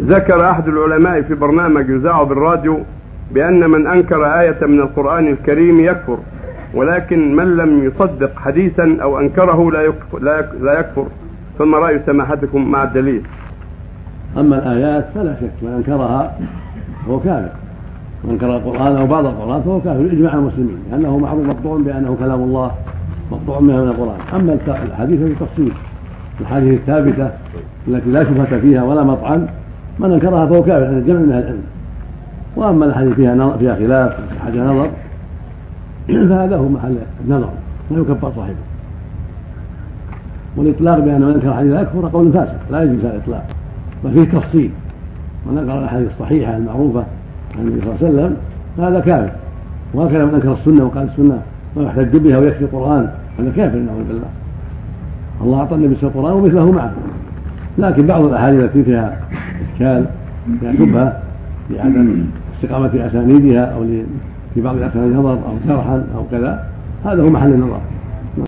ذكر أحد العلماء في برنامج يذاع بالراديو بأن من أنكر آية من القرآن الكريم يكفر ولكن من لم يصدق حديثا أو أنكره لا يكفر, لا يك- لا يكفر. فما رأي سماحتكم مع الدليل. أما الآيات فلا شك من أنكرها فهو كافر. من أنكر القرآن أو بعض القرآن فهو كافر بإجماع المسلمين لأنه معروف مقطوع بأنه كلام الله مقطوع منها من القرآن. أما الحديث في تفصيل الحديث الثابتة التي لا شبهة فيها ولا مطعن من أنكرها فهو كافر عند الجمع من أهل العلم. وأما الحديث فيها نظر فيها خلاف حاجة نظر فهذا هو محل النظر لا يكفر صاحبه. والإطلاق بأن من أنكر الحديث لا يكفر قول فاسد لا يجوز هذا الإطلاق. بل فيه تفصيل. من أنكر الأحاديث الصحيحة المعروفة عن النبي صلى الله عليه وسلم فهذا كافر. وهكذا من أنكر السنة وقال السنة ويحتج بها ويكفي القرآن هذا كافر نعوذ بالله. الله أعطى النبي وسلم ومثله معه. لكن بعض الأحاديث التي فيها اشكال فيها شبهه لعدم استقامة أسانيدها أو ل- في بعض الاسانيد نظر أو جرحا أو كذا هذا هو محل النظر.